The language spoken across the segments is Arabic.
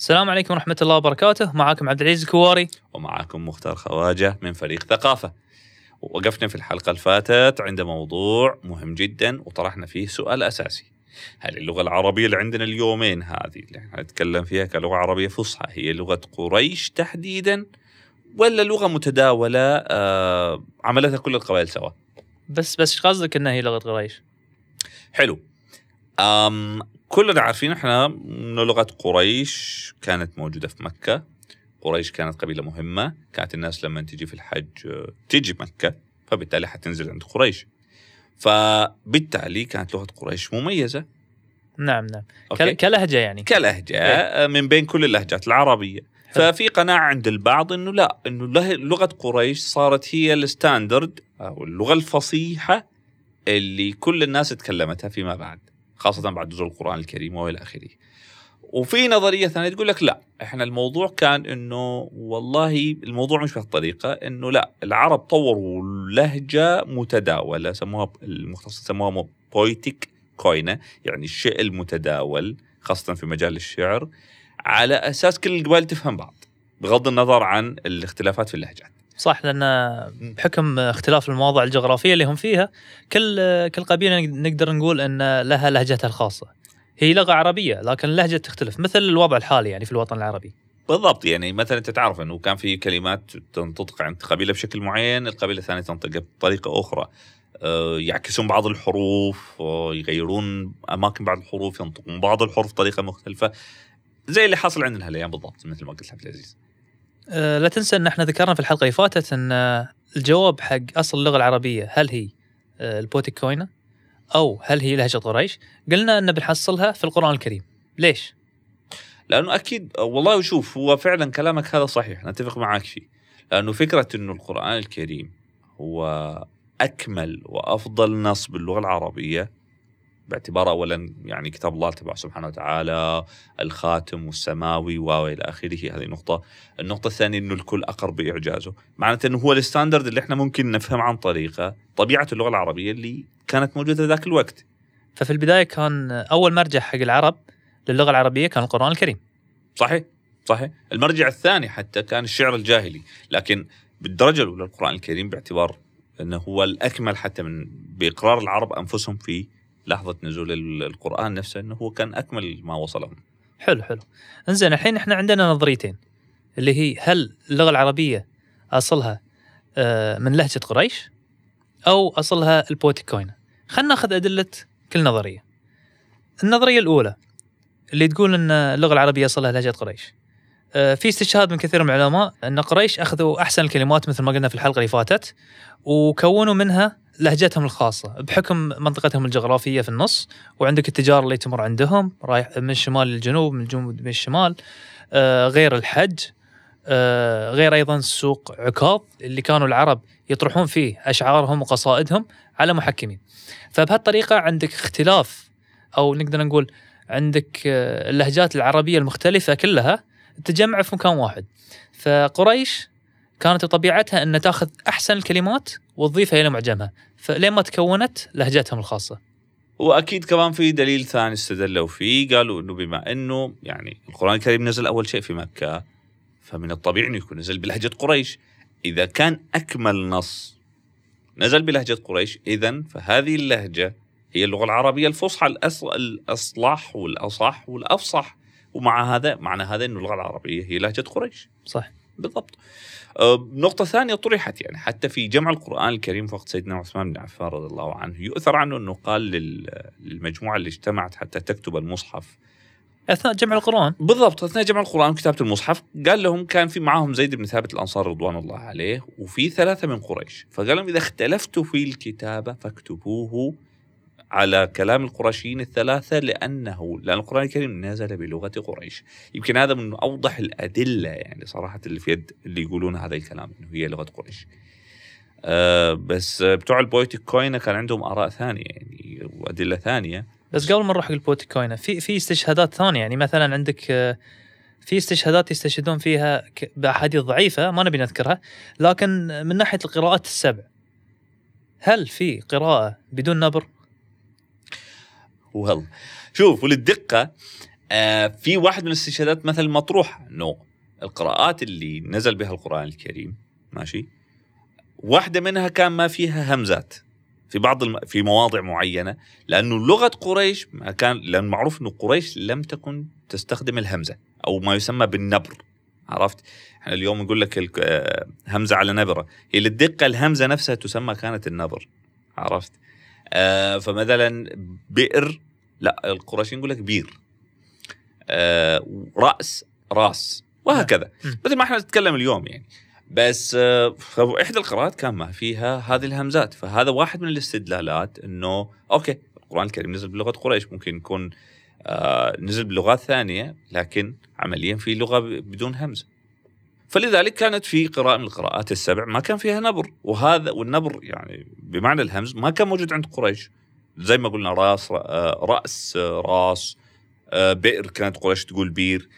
السلام عليكم ورحمة الله وبركاته معاكم عبد العزيز الكواري ومعكم مختار خواجة من فريق ثقافة. وقفنا في الحلقة اللي فاتت عند موضوع مهم جدا وطرحنا فيه سؤال أساسي. هل اللغة العربية اللي عندنا اليومين هذه اللي إحنا نتكلم فيها كلغة عربية فصحى هي لغة قريش تحديدا ولا لغة متداولة آه عملتها كل القبائل سوا؟ بس بس إيش قصدك إنها هي لغة قريش؟ حلو. أم كلنا عارفين إحنا انه لغة قريش كانت موجودة في مكة. قريش كانت قبيلة مهمة، كانت الناس لما تجي في الحج تيجي مكة فبالتالي حتنزل عند قريش. فبالتالي كانت لغة قريش مميزة. نعم نعم okay؟ كل- كلهجة يعني كلهجة آه، من بين كل اللهجات العربية. حلو. ففي قناعة عند البعض إنه لا إنه لغة قريش صارت هي ال standard أو اللغة الفصيحة اللي كل الناس تكلمتها فيما بعد خاصة بعد نزول القرآن الكريم وإلى آخره. وفي نظرية ثانية تقول لك لا إحنا الموضوع كان إنه والله الموضوع مش بهالطريقه إنه لا العرب طوروا لهجة متداولة سموها المختص سموها بويتيك كوينه يعني الشيء المتداول خاصة في مجال الشعر على أساس كل القبائل تفهم بعض بغض النظر عن الاختلافات في اللهجات. صح لأن بحكم اختلاف المواضع الجغرافية اللي هم فيها كل كل قبيلة نقدر نقول إن لها لهجتها الخاصة هي لغة عربية لكن اللهجة تختلف مثل الوضع الحالي يعني في الوطن العربي بالضبط يعني مثلا أنت تعرف إنه كان في كلمات تنطق عند قبيلة بشكل معين، القبيلة الثانية تنطق بطريقة أخرى. آه، يعكسون بعض الحروف، آه، يغيرون أماكن بعض الحروف، ينطقون بعض الحروف بطريقة مختلفة. زي اللي حاصل عندنا هالأيام بالضبط مثل ما قلت عبد العزيز. أه، لا تنسى إن إحنا ذكرنا في الحلقة اللي فاتت إن أه، الجواب حق أصل اللغة العربية هل هي أه، البوتيك كوينة أو هل هي لهجة قريش؟ قلنا إن بنحصلها في القرآن الكريم. ليش؟ لأنه أكيد والله شوف هو فعلا كلامك هذا صحيح نتفق معك فيه. لأنه فكرة إنه القرآن الكريم هو أكمل وأفضل نص باللغة العربية باعتباره اولا يعني كتاب الله تبارك سبحانه وتعالى الخاتم والسماوي والى آخره. هذه نقطة، النقطة الثانية إنه الكل أقر بإعجازه، معناته إنه هو الستاندرد اللي إحنا ممكن نفهم عن طريقه طبيعة اللغة العربية اللي كانت موجودة ذاك الوقت. ففي البداية كان أول مرجع حق العرب للغة العربية كان القرآن الكريم. صحيح صحيح. المرجع الثاني حتى كان الشعر الجاهلي. لكن بالدرجة الأولى القرآن الكريم باعتبار إنه هو الأكمل حتى من بإقرار العرب أنفسهم في لحظة نزول ال- القرآن نفسه إنه هو كان أكمل ما وصلهم. حلو حلو. إنزين الحين إحنا عندنا نظريتين اللي هي هل اللغة العربية أصلها أه، من لهجة قريش أو أصلها البوتيك كوينة خلينا ناخذ أدلة كل نظرية. النظرية الأولى اللي تقول إن اللغة العربية أصلها لهجة قريش. أه، في استشهاد من كثير من العلماء إن قريش أخذوا أحسن الكلمات مثل ما قلنا في الحلقة اللي فاتت وكونوا منها لهجتهم الخاصة. بحكم منطقتهم الجغرافية في النص وعندك التجارة اللي تمر عندهم رايح من الشمال للجنوب من الجنوب للشمال آه غير الحج آه غير أيضا سوق عكاظ اللي كانوا العرب يطرحون فيه أشعارهم وقصائدهم على محكمين. فبهالطريقة عندك اختلاف أو نقدر نقول عندك آه اللهجات العربية المختلفة كلها تجمع في مكان واحد. فقريش كانت طبيعتها أن تأخذ أحسن الكلمات وتضيفها إلى معجمها. فلين ما تكونت لهجتهم الخاصة. وأكيد كمان في دليل ثاني استدلوا فيه قالوا إنه بما إنه يعني القرآن الكريم نزل أول شيء في مكة فمن الطبيعي إنه يكون نزل بلهجة قريش. إذا كان أكمل نص نزل بلهجة قريش اذا فهذه اللهجة هي اللغة العربية الفصحى. الأصلح والأصح والأفصح. ومع هذا معنى هذا إنه اللغة العربية هي لهجة قريش. صح. بالضبط. آه، نقطة ثانية طرحت يعني حتى في جمع القرآن الكريم في وقت سيدنا عثمان بن عفان رضي الله عنه يؤثر عنه أنه قال لل- للمجموعة اللي اجتمعت حتى تكتب المصحف. أثناء جمع القرآن؟ بالضبط أثناء جمع القرآن وكتابة المصحف قال لهم كان في معهم زيد بن ثابت الأنصاري رضوان الله عليه وفي ثلاثة من قريش. فقال لهم إذا اختلفتوا في الكتابة فاكتبوه على كلام القرشيين الثلاثة لأنه لأن القرآن الكريم نزل بلغة قريش. يمكن هذا من أوضح الأدلة يعني صراحة اللي في يد اللي يقولون هذا الكلام إنه هي لغة قريش. آه بس بتوع ال poetic koine كان عندهم آراء ثانية يعني وأدلة ثانية. بس قبل ما نروح حق ال poetic koine في في استشهادات ثانية. يعني مثلا عندك آه، في استشهادات يستشهدون فيها بأحاديث ضعيفة ما نبي نذكرها لكن من ناحية القراءات السبع هل في قراءة بدون نبر؟ وهل شوف وللدقة آه في واحد من الاستشهادات مثل مطروحه انه القراءات اللي نزل بها القرآن الكريم ماشي؟ واحدة منها كان ما فيها همزات في بعض الم... في مواضع معينة لأنه لغة قريش ما كان لأن معروف إنه قريش لم تكن تستخدم الهمزة أو ما يسمى بالنبر عرفت؟ إحنا اليوم نقول لك آه، همزة على نبرة. هي للدقة الهمزة نفسها تسمى كانت النبر عرفت؟ آه فمثلا بئر لا القرشيين يقول لك بير. آه رأس راس وهكذا. نعم. مثل ما إحنا نتكلم اليوم يعني. بس آه إحدى القراءات كان ما فيها هذه الهمزات. فهذا واحد من الاستدلالات إنه okay القرآن الكريم نزل بلغة قريش ممكن يكون آه نزل بلغات ثانية لكن عمليا في لغة بدون همزة. فلذلك كانت في قراءة من القراءات السبع ما كان فيها نبر. وهذا والنبر يعني بمعنى الهمز ما كان موجود عند قريش. زي ما قلنا راس رأس راس آه، بئر كانت قريش تقول بير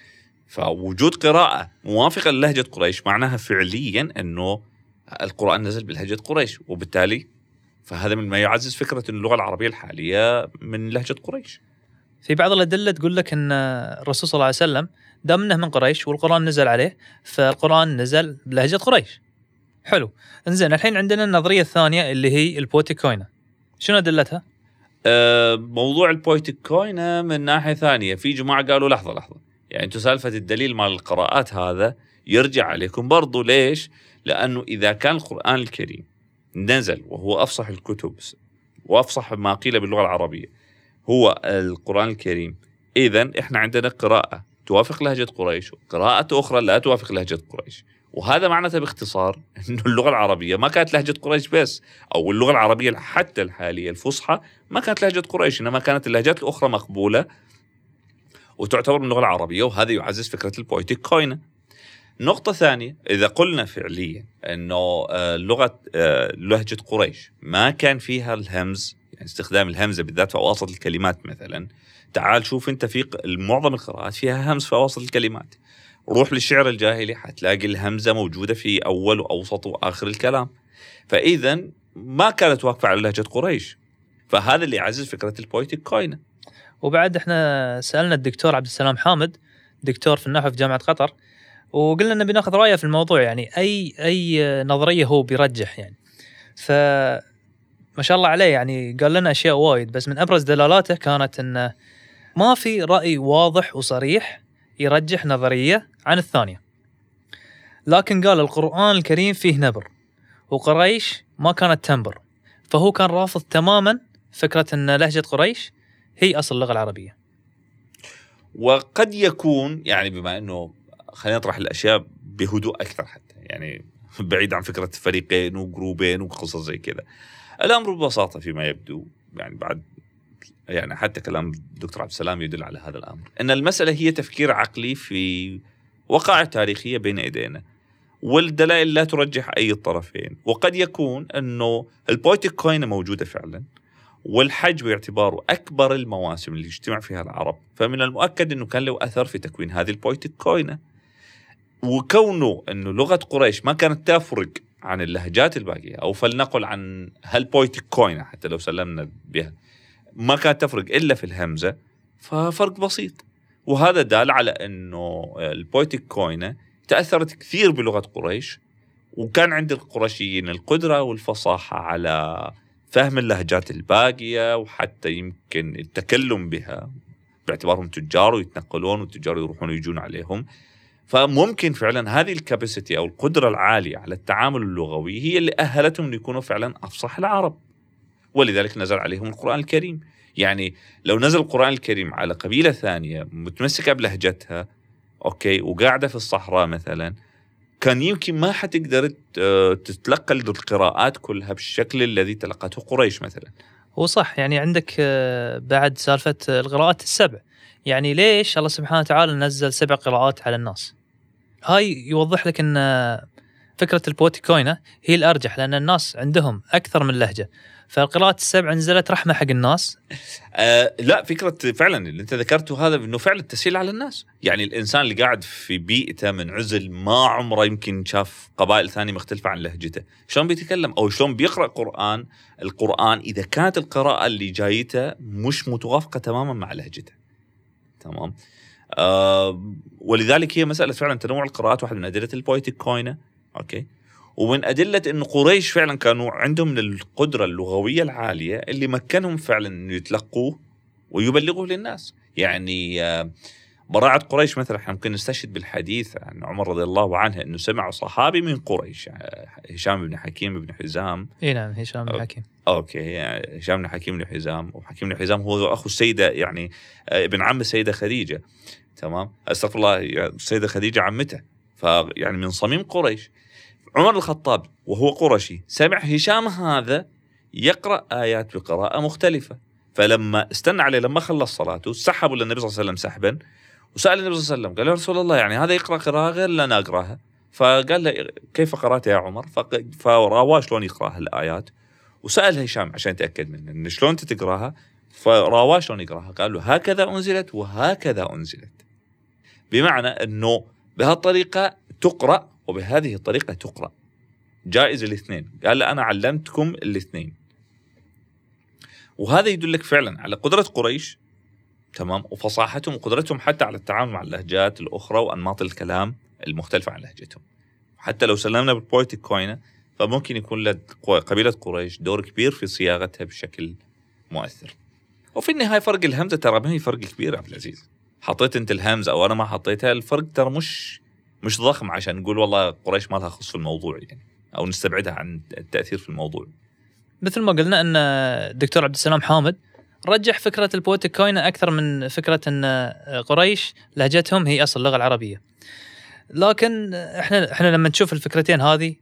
فوجود قراءة موافقة للهجة قريش معناها فعليا أنه القرآن نزل بلهجة قريش. وبالتالي فهذا من ما يعزز فكرة أن اللغة العربية الحالية من لهجة قريش. في بعض الأدلة تقول لك إن الرسول صلى الله عليه وسلم دام إنه من قريش والقرآن نزل عليه فالقرآن نزل بلهجة قريش. حلو. إنزين الحين عندنا النظرية الثانية اللي هي البوتيكوينا. شنو أدلتها؟ آه، موضوع البويتك كوينة من ناحية ثانية في جماعة قالوا لحظة لحظة يعني أنتم سالفة الدليل مال القراءات هذا يرجع عليكم برضو ليش لأنه إذا كان القرآن الكريم نزل وهو أفصح الكتب وأفصح ما قيل باللغة العربية هو القرآن الكريم. إذا إحنا عندنا قراءة توافق لهجة قريش وقراءة أخرى لا توافق لهجة قريش. وهذا معناته باختصار إنه اللغة العربية ما كانت لهجة قريش بس أو اللغة العربية حتى الحالية الفصحى ما كانت لهجة قريش إنما كانت اللهجات الأخرى مقبولة. وتعتبر من اللغة العربية وهذا يعزز فكرة البويتيك كوينة. نقطة ثانية إذا قلنا فعليا أنه آه، لغة آه، لهجة قريش ما كان فيها الهمز استخدام الهمزة بالذات في أواسط الكلمات مثلا. تعال شوف أنت في معظم القراءات فيها همز في أواسط الكلمات. روح للشعر الجاهلي حتلاقي الهمزة موجودة في أول وأوسط وآخر الكلام. فإذا ما كانت واقفة على لهجة قريش. فهذا اللي يعزز فكرة البويتيك كوينة وبعد إحنا سألنا الدكتور عبد السلام حامد دكتور في النحو في جامعة قطر وقلنا نبي ناخذ رأيه في الموضوع يعني أي أي نظرية هو بيرجح يعني. ف ما شاء الله عليه يعني قال لنا أشياء وايد بس من أبرز دلالاته كانت انه ما في رأي واضح وصريح يرجح نظرية عن الثانية. لكن قال القرآن الكريم فيه نبر وقريش ما كانت تنبر. فهو كان رافض تماما فكرة إن لهجة قريش هي أصل اللغة العربية. وقد يكون يعني بما إنه خلينا نطرح الأشياء بهدوء أكثر حتى يعني بعيد عن فكرة فريقين وجروبين وقصص زي كذا. الأمر ببساطة فيما يبدو يعني بعد يعني حتى كلام الدكتور عبد السلام يدل على هذا الأمر أن المسألة هي تفكير عقلي في وقائع تاريخية بين ايدينا والدلائل لا ترجح أي الطرفين وقد يكون أنه ال poetic koine موجودة فعلا والحج باعتباره أكبر المواسم اللي يجتمع فيها العرب فمن المؤكد أنه كان له أثر في تكوين هذه ال poetic koine وكونه أنه لغة قريش ما كانت تفرق عن اللهجات الباقية أو فلنقل عن هال poetic koine حتى لو سلمنا بها. ما كانت تفرق إلا في الهمزة ففرق بسيط. وهذا دال على إنه ال poetic koine تأثرت كثير بلغة قريش وكان عند القرشيين القدرة والفصاحة على فهم اللهجات الباقية وحتى يمكن التكلم بها باعتبارهم تجار ويتنقلون والتجار يروحون ويجون عليهم. فممكن فعلا هذه الكاباسيتي أو القدرة العالية على التعامل اللغوي هي اللي أهلتهم أن يكونوا فعلا أفصح العرب. ولذلك نزل عليهم القرآن الكريم. يعني لو نزل القرآن الكريم على قبيلة ثانية متمسكة بلهجتها أوكي وقاعدة في الصحراء مثلا كان يمكن ما حتقدر تتلقى القراءات كلها بالشكل الذي تلقته قريش مثلا. هو صح يعني عندك آه، بعد سالفة آه، القراءات السبع يعني ليش الله سبحانه وتعالى نزل سبع قراءات على الناس؟ هاي يوضح لك إن فكرة البوتيكوينه هي الأرجح لأن الناس عندهم أكثر من لهجة. فالقراءات السبع نزلت رحمة حق الناس. آه لا فكرة فعلا اللي أنت ذكرته هذا إنه فعلا تسهيل على الناس، يعني الإنسان اللي قاعد في بيئته من عزل ما عمره يمكن شاف قبائل ثانية مختلفة عن لهجته، شلون بيتكلم؟ أو شلون بيقرأ قرآن؟ القرآن إذا كانت القراءة اللي جايته مش متوافقة تماما مع لهجته. تمام؟ آه ولذلك هي مسألة فعلا تنوع القراءات واحد من أدلة ال poetic koine. Okay. ومن أدلة إنه قريش فعلا كانوا عندهم القدرة اللغوية العالية اللي مكنهم فعلا إنه يتلقوه ويبلغوه للناس. يعني آه براعة قريش مثلا إحنا ممكن نستشهد بالحديث عن عمر رضي الله عنه إنه سمع صحابي من قريش آه، هشام بن حكيم بن حزام. إي نعم هشام بن حكيم. أوكي يعني هشام بن حكيم بن حزام. وحكيم بن حزام هو أخو السيدة يعني ابن عم السيدة خديجة. تمام؟ أستغفر الله يعني السيدة خديجة عمته. فيعني من صميم قريش. عمر الخطاب وهو قرشي سمع هشام هذا يقرأ آيات بقراءة مختلفة. فلما استنى عليه لما خلص صلاته سحبوا للنبي صلى الله عليه وسلم سحبا. وسأل النبي صلى الله عليه وسلم قال يا رسول الله يعني هذا يقرأ قراءة غير اللي أنا أقرأها؟ فقال له كيف قرأت يا عمر؟ فراواه شلون يقرأها الآيات؟ وسأل هشام عشان يتأكد منه انه شلون تقرأها؟ فراواه شلون يقرأها؟ قال له هكذا أنزلت وهكذا أنزلت. بمعنى إنه بهالطريقة تقرأ وبهذه الطريقة تقرأ. جائز الاثنين. قال أنا علمتكم الاثنين. وهذا يدلك فعلا على قدرة قريش تمام؟ وفصاحتهم وقدرتهم حتى على التعامل مع اللهجات الأخرى وأنماط الكلام المختلفة عن لهجتهم. حتى لو سلمنا بال poetic koine فممكن يكون قبيلة قريش دور كبير في صياغتها بشكل مؤثر. وفي النهاية فرق الهمزة ترى ما هي فرق كبير عبد العزيز. حطيت أنت الهمزة أو أنا ما حطيتها الفرق ترى مش مش ضخم عشان نقول والله قريش ما لها خص في الموضوع يعني أو نستبعدها عن التأثير في الموضوع. مثل ما قلنا أن الدكتور عبد السلام حامد رجح فكرة ال poetic koine أكثر من فكرة إن قريش لهجتهم هي أصل اللغة العربية. لكن إحنا إحنا لما نشوف الفكرتين هذه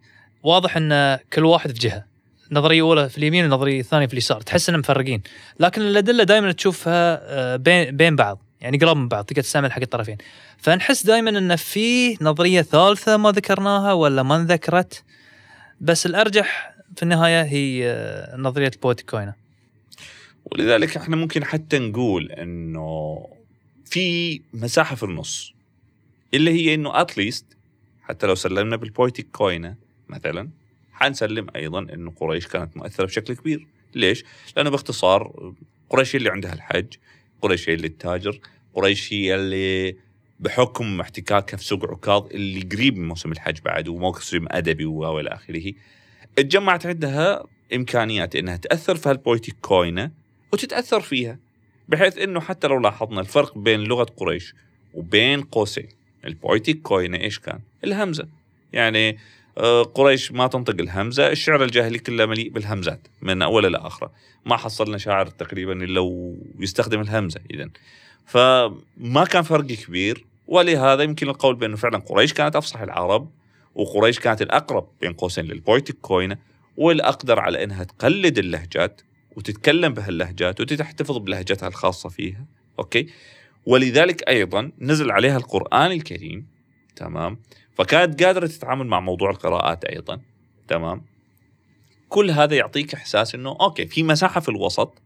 واضح إن كل واحد في جهة. نظرية أولى في اليمين والنظريه الثانية في اليسار. تحس إنهم مفرقين. لكن الأدلة دائما تشوفها آه، بين بين بعض. يعني قراب من بعض. تقدر تستعمل حق الطرفين. فنحس دائما إن في نظرية ثالثة ما ذكرناها ولا ما انذكرت. بس الأرجح في النهاية هي آه، نظرية البويتيك كوينة. ولذلك إحنا ممكن حتى نقول إنه في مساحة في النص اللي هي إنه اتليست حتى لو سلمنا بالبويتيك كوينه مثلا حنسلم أيضا إنه قريش كانت مؤثرة بشكل كبير ليش؟ لأنه باختصار قريش اللي عندها الحج قريش هي اللي التاجر قريش هي اللي بحكم احتكاكها في سوق عكاظ اللي قريب من موسم الحج بعد وموسم أدبي وإلى آخره اتجمعت عندها إمكانيات إنها تأثر في هالبويتيك كوينه وتتأثر فيها بحيث إنه حتى لو لاحظنا الفرق بين لغة قريش وبين قوسين البويتيك كوينة إيش كان؟ الهمزة يعني آه، قريش ما تنطق الهمزة، الشعر الجاهلي كله مليء بالهمزات من اوله لاخره، ما حصلنا شاعر تقريبا إلا ويستخدم الهمزة اذا. فما كان فرق كبير ولهذا يمكن القول بأنه فعلا قريش كانت أفصح العرب وقريش كانت الأقرب بين قوسين لل poetic koine والأقدر على إنها تقلد اللهجات وتتكلم بهاللهجات وتحتفظ بلهجتها الخاصة فيها okay؟ ولذلك أيضا نزل عليها القرآن الكريم تمام؟ فكانت قادرة تتعامل مع موضوع القراءات أيضا تمام؟ كل هذا يعطيك إحساس إنه okay في مساحة في الوسط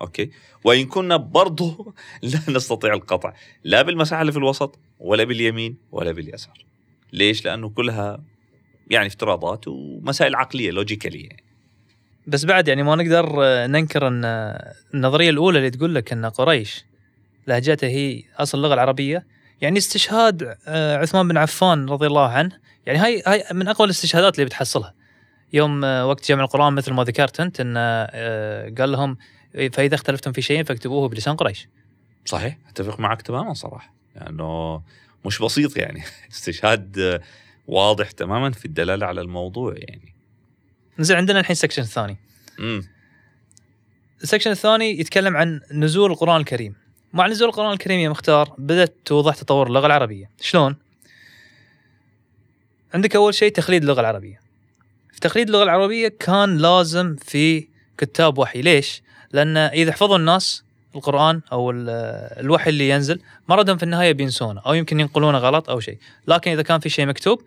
okay؟ وإن كنا برضه لا نستطيع القطع لا بالمساحة اللي في الوسط ولا باليمين ولا باليسار. ليش؟ لأنه كلها يعني افتراضات ومسائل عقلية لوجيكاليه يعني. بس بعد يعني ما نقدر ننكر أن النظرية الأولى اللي تقول لك أن قريش لهجته هي أصل اللغة العربية يعني استشهاد آه، عثمان بن عفان رضي الله عنه يعني هاي هاي من أقوى الاستشهادات اللي بتحصلها. يوم آه، وقت جمع القرآن مثل ما ذكرت أنت انه آه، قال لهم فإذا اختلفتم في شيء فاكتبوه بلسان قريش. صحيح أتفق معك تماما صراحة لأنه يعني مش بسيط يعني. استشهاد واضح تماما في الدلالة على الموضوع يعني. نزل عندنا الحين ال section الثاني. امم ال section الثاني يتكلم عن نزول القرآن الكريم. مع نزول القرآن الكريم يا مختار بدأت توضح تطور اللغة العربية. شلون؟ عندك أول شيء تخليد اللغة العربية. في تخليد اللغة العربية كان لازم في كتاب وحي. ليش؟ لأن إذا حفظوا الناس القرآن أو الوحي اللي ينزل مرضهم في النهاية بينسونه أو يمكن ينقلونه غلط أو شيء. لكن إذا كان في شيء مكتوب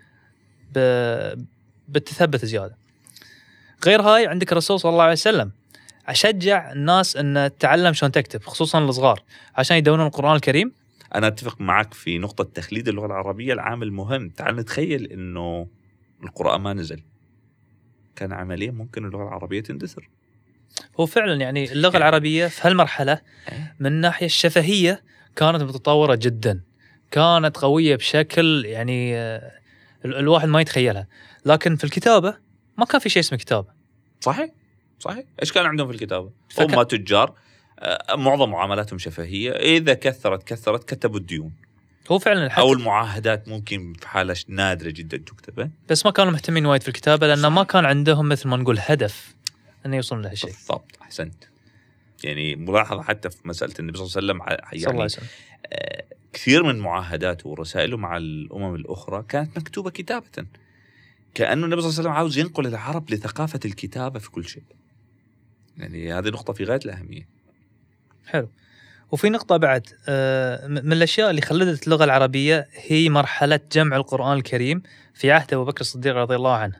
بتثبت زيادة. غير هاي عندك الرسول صلى الله عليه وسلم. أشجع الناس إن تتعلم شلون تكتب خصوصا الصغار عشان يدونون القرآن الكريم. أنا أتفق معك في نقطة تخليد اللغة العربية العامل مهم تعال نتخيل إنه القرآن ما نزل. كان عمليا ممكن اللغة العربية تندثر. هو فعلا يعني اللغة يعني العربية في هالمرحلة إيه. من الناحيه الشفهية كانت متطورة جدا. كانت قوية بشكل يعني آه، ال- الواحد ما يتخيلها. لكن في الكتابة ما كان في شيء اسمه كتابه صحيح صحيح. إيش كان عندهم في الكتابة؟ فك- هم تجار آه، معظم معاملاتهم شفهية. إذا كثرت كثرت كتبوا الديون. هو فعلا حتى أو المعاهدات ممكن في حالة نادرة جدا تكتب. إيه؟ بس ما كانوا مهتمين وايد في الكتابة لأنه ما كان عندهم مثل ما نقول هدف إنه يوصلون لهالشيء. بالضبط. أحسنت. يعني ملاحظة حتى في مسألة النبي صلى الله عليه وسلم ع- صلى الله عليه يعني وسلم. آه، كثير من معاهداته ورسائله مع الأمم الأخرى كانت مكتوبة كتابة. كأنه النبي صلى الله عليه وسلم عاوز ينقل العرب لثقافة الكتابة في كل شيء يعني هذه نقطة في غاية الأهمية حلو وفي نقطة بعد آه، من الأشياء اللي خلدت اللغة العربية هي مرحلة جمع القرآن الكريم في عهد أبو بكر الصديق رضي الله عنه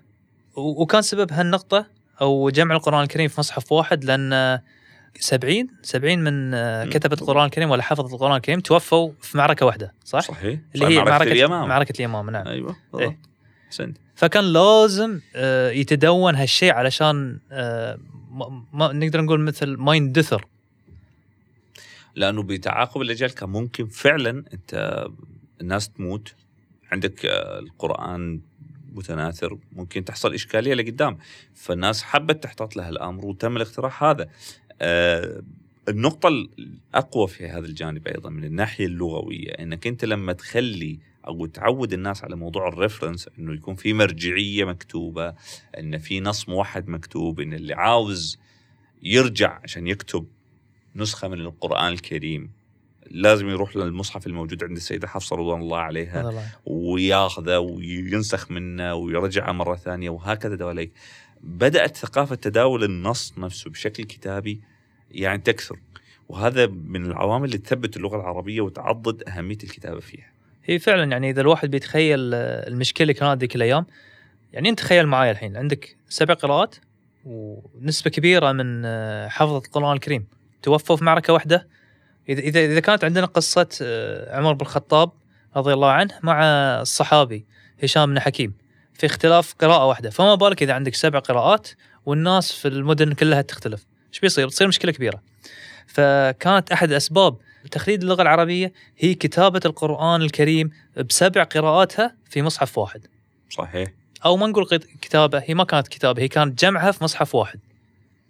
وكان سبب هالنقطة أو جمع القرآن الكريم في مصحف واحد لأن سبعين سبعين من آه،. كتبة القرآن الكريم ولا حفظة القرآن الكريم توفوا في معركة واحدة صح؟ صحيح اللي هي معركة معركة اليمامة. معركة اليمامة نعم أيوه إيه. أحسنت. فكان لازم آه، يتدون هالشيء علشان آه، ما نقدر نقول مثل ما يندثر لأنه بتعاقب الأجيال كان ممكن فعلا أنت الناس تموت. عندك آه، القرآن متناثر ممكن تحصل إشكالية لقدام. فالناس حبت تحتاط لها الأمر وتم الاقتراح هذا. آه، النقطة الأقوى في هذا الجانب أيضا من الناحية اللغوية أنك أنت لما تخلي أو تعود الناس على موضوع الريفرنس أنه يكون في مرجعية مكتوبة أن في نص موحد مكتوب أن اللي عاوز يرجع عشان يكتب نسخة من القرآن الكريم لازم يروح للمصحف الموجود عند السيدة حفصة رضوان الله عليها. وياخذه وينسخ منه ويرجعه مرة ثانية وهكذا دواليك بدأت ثقافة تداول النص نفسه بشكل كتابي يعني تكثر وهذا من العوامل اللي تثبت اللغة العربية وتعضد أهمية الكتابة فيها هي فعلا يعني إذا الواحد بيتخيل آه، المشكلة كانت ذيك الأيام يعني أنت تخيل معايا الحين عندك سبع قراءات ونسبة كبيرة من آه، حفظه القرآن الكريم توفوا في معركة واحدة. إذا إذا إذا كانت عندنا قصة آه، عمر بن الخطاب رضي الله عنه مع الصحابي هشام بن حكيم في اختلاف قراءة واحدة. فما بالك إذا عندك سبع قراءات والناس في المدن كلها تختلف. إيش بيصير؟ بتصير مشكلة كبيرة. فكانت أحد اسباب تخليد اللغة العربية هي كتابة القرآن الكريم بسبع قراءاتها في مصحف واحد. صحيح. أو ما نقول كتابة هي ما كانت كتابة هي كانت جمعها في مصحف واحد.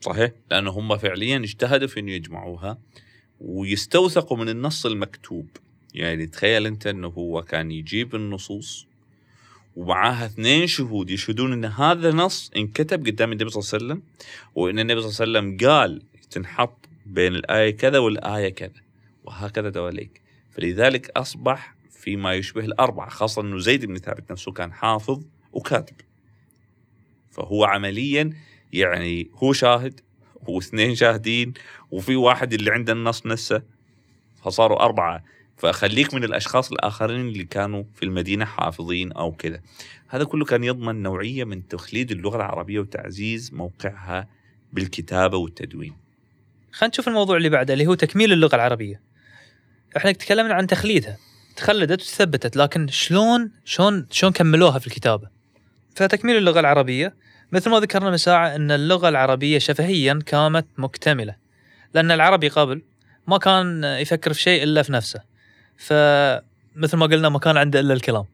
صحيح. لأنه هم فعليا اجتهدوا في إنه يجمعوها ويستوثقوا من النص المكتوب. يعني تخيل أنت إنه هو كان يجيب النصوص ومعاها اثنين شهود يشهدون إن هذا نص انكتب قدام النبي صلى الله عليه وسلم وإن النبي صلى الله عليه وسلم قال تنحط بين الآية كذا والآية كذا. وهكذا دواليك فلذلك أصبح فيما يشبه الأربعة خاصة إنه زيد بن ثابت نفسه كان حافظ وكاتب. فهو عمليا يعني هو شاهد واثنين شاهدين وفي واحد اللي عنده النص نفسه. فصاروا أربعة. فخليك من الأشخاص الآخرين اللي كانوا في المدينة حافظين أو كذا. هذا كله كان يضمن نوعية من تخليد اللغة العربية وتعزيز موقعها بالكتابة والتدوين. خلينا نشوف الموضوع اللي بعده اللي هو تكميل اللغة العربية. إحنا تكلمنا عن تخليدها. تخلدت وثبتت لكن شلون شلون شلون كملوها في الكتابة؟ فتكميل اللغة العربية. مثل ما ذكرنا من ساعه إن اللغة العربية شفهيا كانت مكتملة. لأن العربي قبل ما كان يفكر في شيء إلا في نفسه. فمثل ما قلنا ما كان عنده إلا الكلام.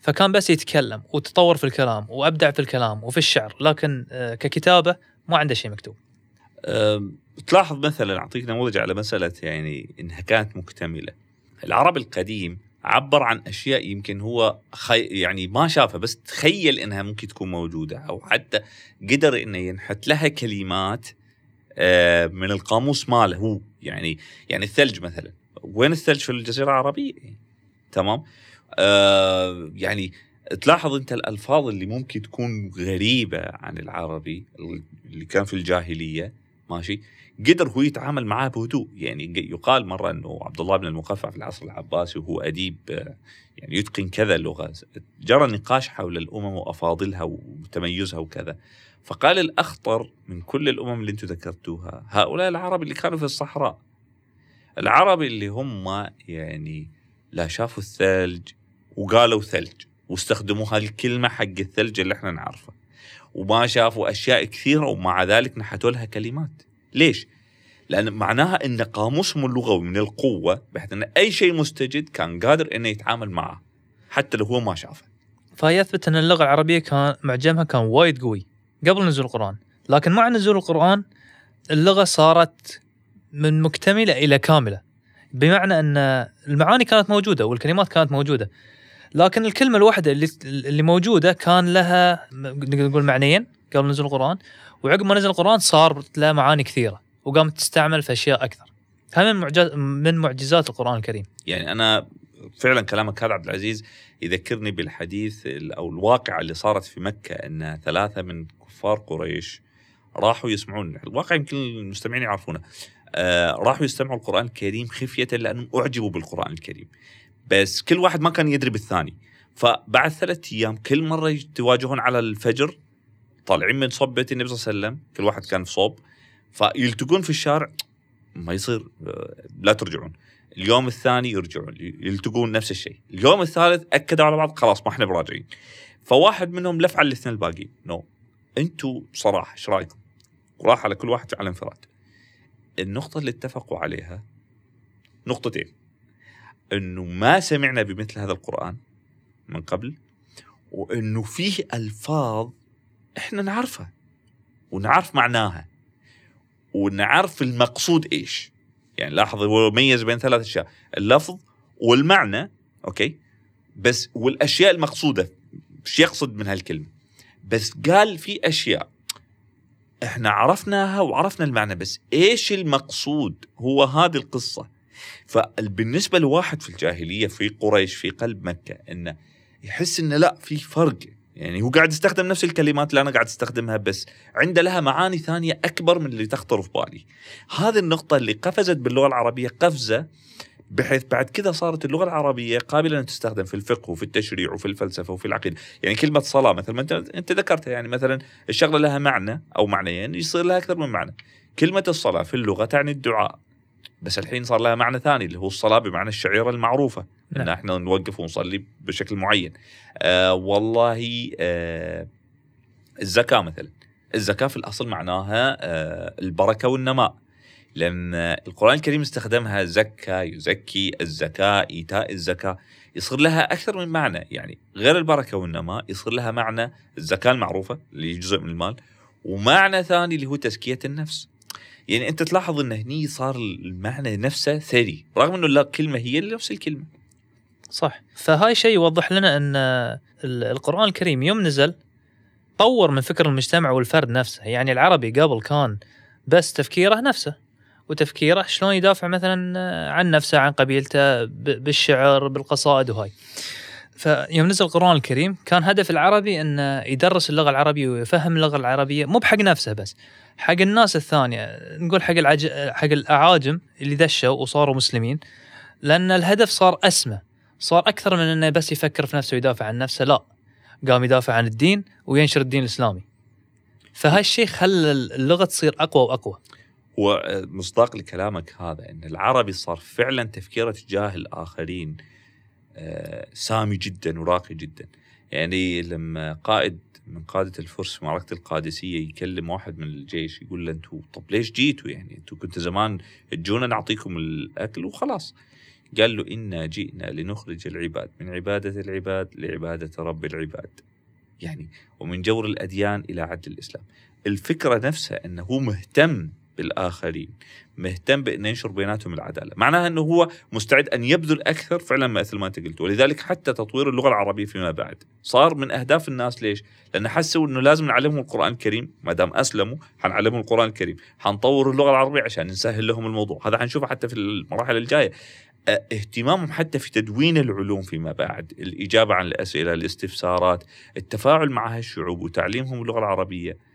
فكان بس يتكلم وتطور في الكلام وأبدع في الكلام وفي الشعر لكن آه، ككتابة ما عنده شيء مكتوب. تلاحظ مثلا أعطيك نموذج على مسألة يعني إنها كانت مكتملة. العربي القديم عبر عن أشياء يمكن هو خي يعني ما شافها بس تخيل إنها ممكن تكون موجودة أو حتى قدر إنه ينحت لها كلمات آه، من القاموس ماله هو. يعني يعني الثلج مثلا. وين الثلج في الجزيرة العربية؟ تمام. آه يعني تلاحظ أنت الألفاظ اللي ممكن تكون غريبة عن العربي اللي كان في الجاهلية. ماشي؟ قدر هو يتعامل معاه بهدوء. يعني يقال مرة إنه عبد الله بن المقفع في العصر العباسي وهو أديب آه، يعني يتقن كذا لغه جرى نقاش حول الأمم وأفاضلها وتميزها وكذا. فقال الأخطر من كل الأمم اللي أنتم ذكرتوها هؤلاء العرب اللي كانوا في الصحراء. العرب اللي هم يعني لا شافوا الثلج وقالوا ثلج واستخدموا هالكلمه حق الثلج اللي إحنا نعرفه. وما شافوا أشياء كثيرة ومع ذلك نحتوا لها كلمات. ليش؟ لأن معناها إن قاموسهم اللغوي من القوة بحيث إن أي شيء مستجد كان قادر إنه يتعامل معه حتى لو هو ما شافه. فيثبت إن اللغة العربية كان معجمها كان وايد قوي قبل نزول القرآن. لكن مع نزول القرآن اللغة صارت من مكتملة إلى كاملة. بمعنى إن المعاني كانت موجودة والكلمات كانت موجودة. لكن الكلمة الواحدة اللي اللي موجودة كان لها نقدر نقول معنيين قبل نزول القرآن وعقب ما نزل القرآن صار لها معاني كثيرة وقامت تستعمل في أشياء أكثر. هذا من معجز من معجزات القرآن الكريم. يعني أنا فعلا كلامك هذا عبد العزيز يذكرني بالحديث ال- أو الواقعة اللي صارت في مكة إن ثلاثة من كفار قريش راحوا يسمعون الواقع يمكن المستمعين يعرفونه. آه راحوا يستمعوا القرآن الكريم خفية لأنهم أعجبوا بالقرآن الكريم. بس كل واحد ما كان يدري بالثاني. فبعد ثلاثة أيام كل مرة يتواجهون على الفجر طالعين من صوب بيت النبي صلى الله عليه وسلم كل واحد كان في صوب فيلتقون في الشارع ما يصير لا ترجعون. اليوم الثاني يرجعون يلتقون نفس الشيء. اليوم الثالث أكدوا على بعض خلاص ما إحنا براجعين. فواحد منهم لف على الاثنين الباقيين. نو. أنتوا صراحة إيش رأيكم؟ وراح على كل واحد على انفراد. النقطة اللي اتفقوا عليها نقطتين. إنه ما سمعنا بمثل هذا القرآن من قبل وإنه فيه ألفاظ إحنا نعرفها ونعرف معناها ونعرف المقصود إيش. يعني لاحظ هو ميز بين ثلاث أشياء اللفظ والمعنى أوكي؟ بس والأشياء المقصودة إيش يقصد من هالكلمة؟ بس قال في أشياء إحنا عرفناها وعرفنا المعنى بس إيش المقصود؟ هو هذه القصة. فبالنسبة لواحد في الجاهلية في قريش في قلب مكة إنه يحس إنه لا في فرق يعني هو قاعد يستخدم نفس الكلمات اللي أنا قاعد أستخدمها بس عنده لها معاني ثانية أكبر من اللي تخطر في بالي. هذه النقطة اللي قفزت باللغة العربية قفزة بحيث بعد كذا صارت اللغة العربية قابلة أن تستخدم في الفقه وفي التشريع وفي الفلسفة وفي العقيدة، يعني كلمة صلاة مثلا أنت أنت ذكرتها يعني مثلا الشغلة لها معنى أو معنيين يصير لها أكثر من معنى. كلمة الصلاة في اللغة تعني الدعاء. بس الحين صار لها معنى ثاني اللي هو الصلاة بمعنى الشعيرة المعروفة إن نعم. إحنا نوقف ونصلي بشكل معين. آه والله آه الزكاة مثلا. الزكاة في الأصل معناها آه البركة والنماء. لأن القرآن الكريم استخدمها زكى يزكي الزكاه إيتاء الزكاه يصير لها أكثر من معنى يعني غير البركة والنماء يصير لها معنى الزكاة المعروفة اللي جزء من المال ومعنى ثاني اللي هو تزكية النفس يعني أنت تلاحظ إن هني صار المعنى نفسه ثري رغم إنه لا كلمة هي نفس الكلمة. صح. فهاي شيء يوضح لنا إن ال- القرآن الكريم يوم نزل طور من فكر المجتمع والفرد نفسه. يعني العربي قبل كان بس تفكيره نفسه وتفكيره شلون يدافع مثلا عن نفسه عن قبيلته بالشعر بالقصائد وهاي. فيوم نزل القرآن الكريم كان هدف العربي انه يدرس اللغة العربية ويفهم اللغة العربية مو بحق نفسه بس حق الناس الثانية نقول حق العج... حق الأعاجم اللي دشوا وصاروا مسلمين لأن الهدف صار أسمى صار أكثر من أنه بس يفكر في نفسه ويدافع عن نفسه لا قام يدافع عن الدين وينشر الدين الإسلامي. فهاي الشيء خلى اللغة تصير أقوى وأقوى. ومصداق لكلامك هذا إن العربي صار فعلا تفكيره تجاه الآخرين. آه، سامي جدا وراقي جدا. يعني لما قائد من قادة الفرس في معركة القادسية يكلم واحد من الجيش يقول له أنتوا طب ليش جيتوا يعني؟ أنتوا كنتوا زمان تجونا نعطيكم الأكل وخلاص. قال له إنا جئنا لنخرج العباد من عبادة العباد لعبادة رب العباد. يعني ومن جور الأديان إلى عدل الإسلام. الفكرة نفسها إنه هو مهتم بالآخرين مهتم بانه ينشر بيناتهم العدالة، معناها إنه هو مستعد أن يبذل أكثر فعلا مثل ما أنت قلت، ولذلك حتى تطوير اللغة العربية فيما بعد صار من أهداف الناس ليش؟ لأن حسوا إنه لازم نعلمهم القرآن الكريم، ما دام أسلموا حنعلمهم القرآن الكريم، حنطور اللغة العربية عشان نسهل لهم الموضوع، هذا حنشوفه حتى في المراحل الجاية. آه، اهتمامهم حتى في تدوين العلوم فيما بعد، الإجابة عن الأسئلة، الاستفسارات، التفاعل مع هالشعوب وتعليمهم اللغة العربية.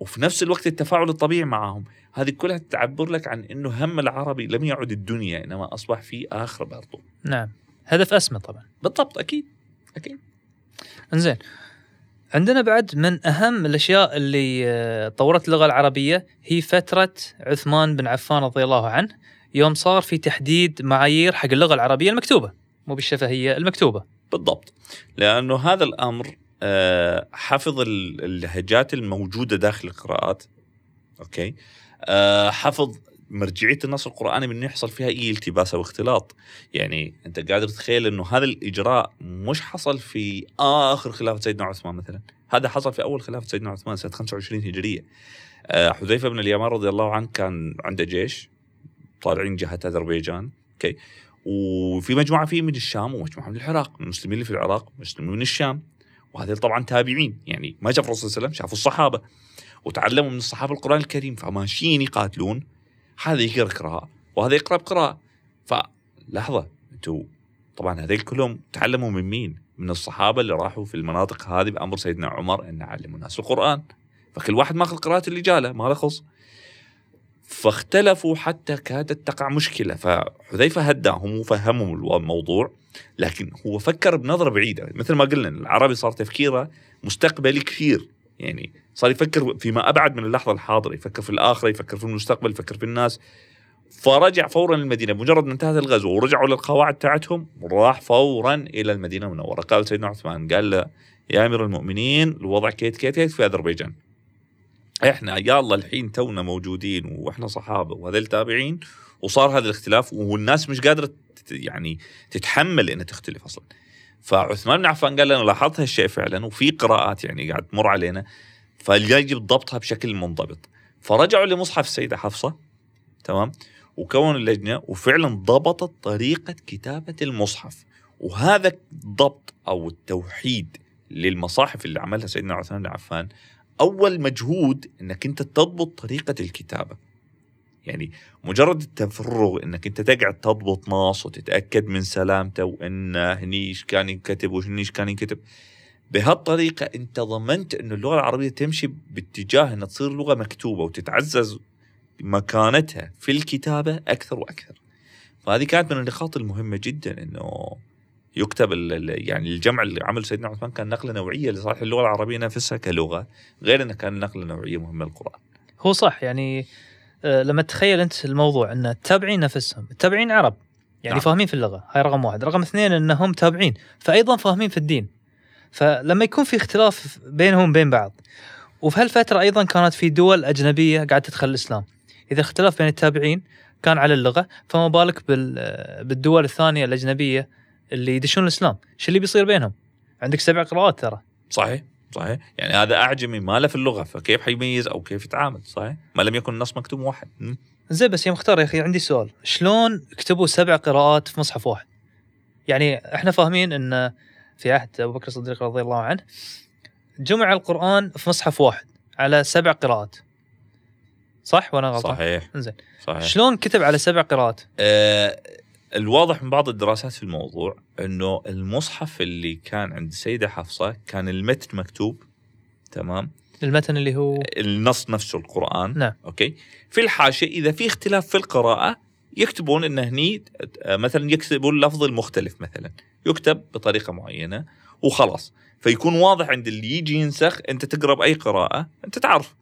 وفي نفس الوقت التفاعل الطبيعي معهم. هذه كلها تعبر لك عن إنه هم العربي لم يعد الدنيا إنما أصبح في آخر برضو نعم. هدف أسمى طبعا. بالضبط أكيد. أكيد. إنزين. عندنا بعد من أهم الأشياء اللي آه، طورت اللغة العربية هي فترة عثمان بن عفان رضي الله عنه يوم صار في تحديد معايير حق اللغة العربية المكتوبة مو بالشفهية المكتوبة. بالضبط. لأنه هذا الأمر حفظ ال- اللهجات الموجودة داخل القراءات أوكي؟ آه، حفظ مرجعية النص القرآني من يحصل فيها أي التباس أو اختلاط. يعني أنت قادر تتخيل إنه هذا الإجراء مش حصل في آخر خلافة سيدنا عثمان مثلا. هذا حصل في أول خلافة سيدنا عثمان سنة 25 هجرية. آه، حذيفة بن اليمان رضي الله عنه كان عنده جيش طالعين جهة أذربيجان أوكي؟ وفي مجموعة فيه من الشام ومجموعة من العراق المسلمين اللي في العراق مسلمين من الشام. وهذول طبعا تابعين. يعني ما شافوا الرسول صلى الله عليه وسلم شافوا الصحابة وتعلموا من الصحابة القرآن الكريم فماشيين يقاتلون. هذا يقرأ قراءه وهذا يقرأ بقراءة. فلحظة أنتم طبعا هذول كلهم تعلموا من مين؟ من الصحابة اللي راحوا في المناطق هذه بأمر سيدنا عمر أن علموا الناس القرآن. فكل واحد ماخذ قراءة اللي جاله ما له خص. فاختلفوا حتى كادت تقع مشكلة. فحذيفة هداهم وفهمهم الموضوع لكن هو فكر بنظرة بعيدة. مثل ما قلنا العربي صار تفكيره مستقبلي كثير. يعني صار يفكر فيما أبعد من اللحظة الحاضرة يفكر في الآخرة يفكر في المستقبل يفكر في الناس. فرجع فورا للمدينه مجرد ما انتهت الغزو ورجعوا للقواعد تاعتهم راح فورا إلى المدينة المنورة. قال سيدنا عثمان قال له يا أمير المؤمنين الوضع كيت كيت كيت في أذربيجان؟ إحنا الله الحين تونا موجودين وإحنا صحابة وهذول تابعين وصار هذا الاختلاف والناس مش قادرة يعني تتحمل إنها تختلف أصلا. فعثمان بن عفان قال أنا لاحظت هالشيء فعلا وفي قراءات يعني قاعد تمر علينا فيجب ضبطها بشكل منضبط. فرجعوا لمصحف السيدة حفصة تمام؟ وكونوا اللجنة وفعلا ضبطت طريقة كتابة المصحف. وهذا الضبط أو التوحيد للمصاحف اللي عملها سيدنا عثمان بن عفان أول مجهود إنك أنت تضبط طريقة الكتابة يعني مجرد التفرغ إنك أنت تقعد تضبط نص وتتأكد من سلامته وان هني إيش كان ينكتب وهني إيش كان ينكتب بهالطريقة أنت ضمنت إنه اللغة العربية تمشي باتجاه إنها تصير لغة مكتوبة وتتعزز مكانتها في الكتابة أكثر وأكثر. فهذه كانت من النقاط المهمة جدا إنه يكتب يعني الجمع اللي عمل سيدنا عثمان كان نقلة نوعية لصالح اللغة العربية نفسها كلغة غير إنه كان نقلة نوعية مهمة للقرآن. هو صح يعني آه، لما تخيل أنت الموضوع إن التابعين نفسهم التابعين عرب يعني نعم. فاهمين في اللغة هاي رقم واحد رقم اثنين إنهم تابعين فايضا فاهمين في الدين فلما يكون في اختلاف بينهم وبين بعض وفي هالفترة أيضا كانت في دول أجنبية قاعدة تدخل الإسلام إذا اختلاف بين التابعين كان على اللغة فما بالك بالدول الثانية الأجنبية اللي يدشون الإسلام. شو اللي بيصير بينهم؟ عندك سبع قراءات ترى. صحيح صحيح. يعني هذا أعجمي ما له في اللغة فكيف حيميز أو كيف يتعامل؟ صحيح. ما لم يكن النص مكتوب واحد. زين بس يا مختار يا أخي عندي سؤال. شلون كتبوا سبع قراءات في مصحف واحد؟ يعني إحنا فاهمين إن في عهد أبو بكر الصديق رضي الله عنه جمع القرآن في مصحف واحد على سبع قراءات. صح وأنا غلطان؟ صحيح. زين. صحيح. شلون كتب على سبع قراءات؟ آه الواضح من بعض الدراسات في الموضوع إنه المصحف اللي كان عند السيدة حفصة كان المتن مكتوب تمام؟ المتن اللي هو النص نفسه القرآن نعم. أوكي؟ في الحاشية إذا في اختلاف في القراءة يكتبون إن هني مثلا يكتبون اللفظ المختلف مثلا يكتب بطريقة معينة وخلاص. فيكون واضح عند اللي يجي ينسخ أنت تقرأ بأي قراءة أنت تعرف.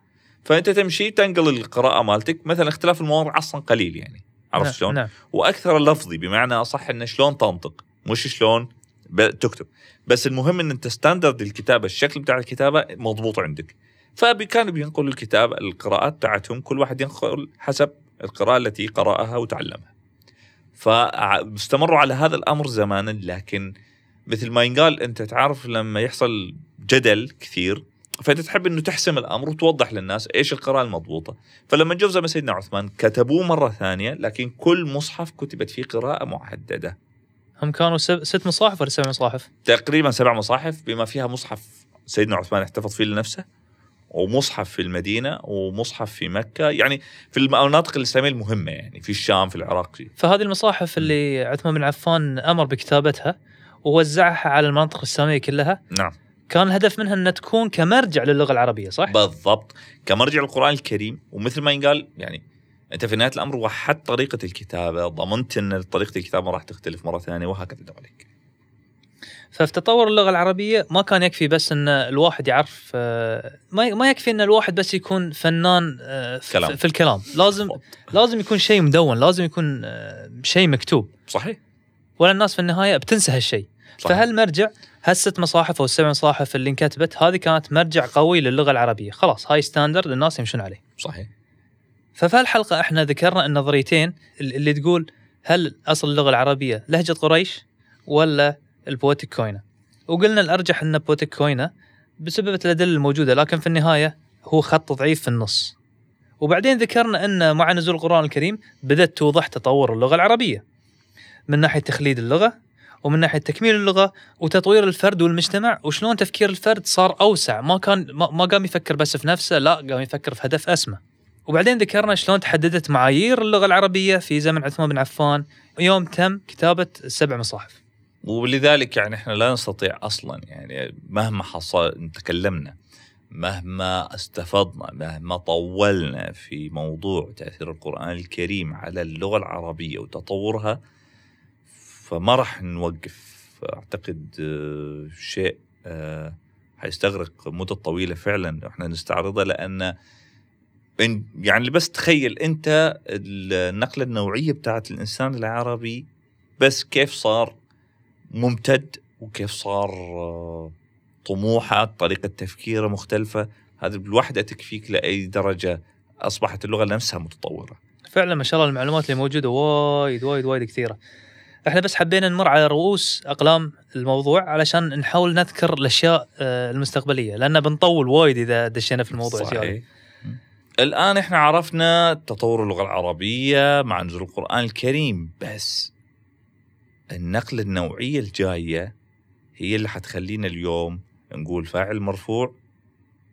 فأنت تمشي تنقل القراءة مالتك مثلا اختلاف المواضع أصلا قليل يعني. عرفت نعم شلون؟ نعم. وأكثر لفظي بمعنى أصح إنه شلون تنطق مش شلون تكتب بس المهم إن أنت ستاندرد الكتابة الشكل بتاع الكتابة مضبوط عندك فكانوا بينقلوا الكتاب القراءات بتاعتهم كل واحد ينقل حسب القراءة التي قرأها وتعلمها فاستمروا على هذا الأمر زمانا لكن مثل ما ينقال أنت تعرف لما يحصل جدل كثير فانت تحب إنه تحسم الأمر وتوضح للناس إيش القراءه المضبوطة. فلما جو زي سيدنا عثمان كتبوه مرة ثانية لكن كل مصحف كتبت فيه قراءة محددة. هم كانوا ست مصاحف ولا سبع مصاحف؟ تقريبا سبع مصاحف بما فيها مصحف سيدنا عثمان احتفظ فيه لنفسه ومصحف في المدينة ومصحف في مكة. يعني في المناطق الاسلاميه المهمة يعني في الشام في العراق فهذه المصاحف اللي عثمان بن عفان أمر بكتابتها ووزعها على المناطق الاسلاميه كلها. نعم. كان الهدف منها أنها تكون كمرجع للغة العربية صح؟ بالضبط. كمرجع للقران الكريم. ومثل ما ينقال يعني أنت في نهاية الأمر وحدت طريقة الكتابة ضمنت أن طريقة الكتابة راح تختلف مرة ثانية وهكذا دواليك ففي تطور اللغة العربية ما كان يكفي بس أن الواحد يعرف آه، ما يكفي أن الواحد بس يكون فنان آه، كلام. في الكلام. لازم لازم يكون شيء مدون لازم يكون آه، شيء مكتوب. صحيح. ولا الناس في النهاية بتنسى هالشيء. فهالمرجع هالست مصاحف أو السبع مصاحف اللي انكتبت هذه كانت مرجع قوي للغة العربية. خلاص هاي ستاندرد الناس يمشون عليه. صحيح. ففي الحلقة إحنا ذكرنا النظريتين اللي تقول هل أصل اللغة العربية لهجة قريش ولا ال poetic koine. وقلنا الأرجح إن poetic koine بسبب الأدلة الموجودة لكن في النهاية هو خط ضعيف في النص. وبعدين ذكرنا إن مع نزول القرآن الكريم بدأت توضح تطور اللغة العربية من ناحية تخليد اللغة ومن ناحية تكميل اللغة وتطوير الفرد والمجتمع وشلون تفكير الفرد صار أوسع؟ ما كان ما قام يفكر بس في نفسه لا قام يفكر في هدف أسمى. وبعدين ذكرنا شلون تحددت معايير اللغة العربية في زمن عثمان بن عفان. يوم تم كتابة السبع مصاحف. ولذلك يعني إحنا لا نستطيع أصلا يعني مهما حصل تكلمنا مهما استفضنا مهما طولنا في موضوع تأثير القرآن الكريم على اللغة العربية وتطورها فما راح نوقف. أعتقد آه، شيء آه، حيستغرق مدة طويلة فعلا إحنا نستعرضه لأن يعني بس تخيل أنت النقلة النوعية بتاعت الإنسان العربي بس كيف صار ممتد وكيف صار آه، طموحه طريقة تفكيره مختلفة هذه بالوحدة تكفيك لأي درجة أصبحت اللغة نفسها متطورة. فعلا ما شاء الله المعلومات اللي موجودة وايد وايد وايد كثيرة. إحنا بس حبينا نمر على رؤوس أقلام الموضوع علشان نحاول نذكر الأشياء آه، المستقبلية لأن بنطول وايد إذا دشينا في الموضوع صحيح. زيادة. الآن إحنا عرفنا تطور اللغة العربية مع نزول القرآن الكريم بس النقلة النوعية الجاية هي اللي حتخلينا اليوم نقول فاعل مرفوع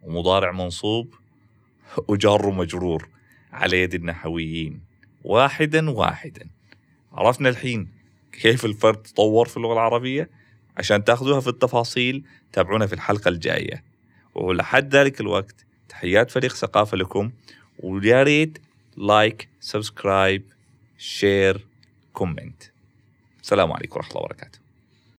ومضارع منصوب وجار ومجرور على يد النحويين واحدا واحدا عرفنا الحين كيف الفرد تطور في اللغة العربية عشان تاخذوها في التفاصيل تابعونا في الحلقة الجاية. ولحد ذلك الوقت تحيات فريق ثقافة لكم ويا ريت like subscribe share comment السلام عليكم ورحمة الله وبركاته.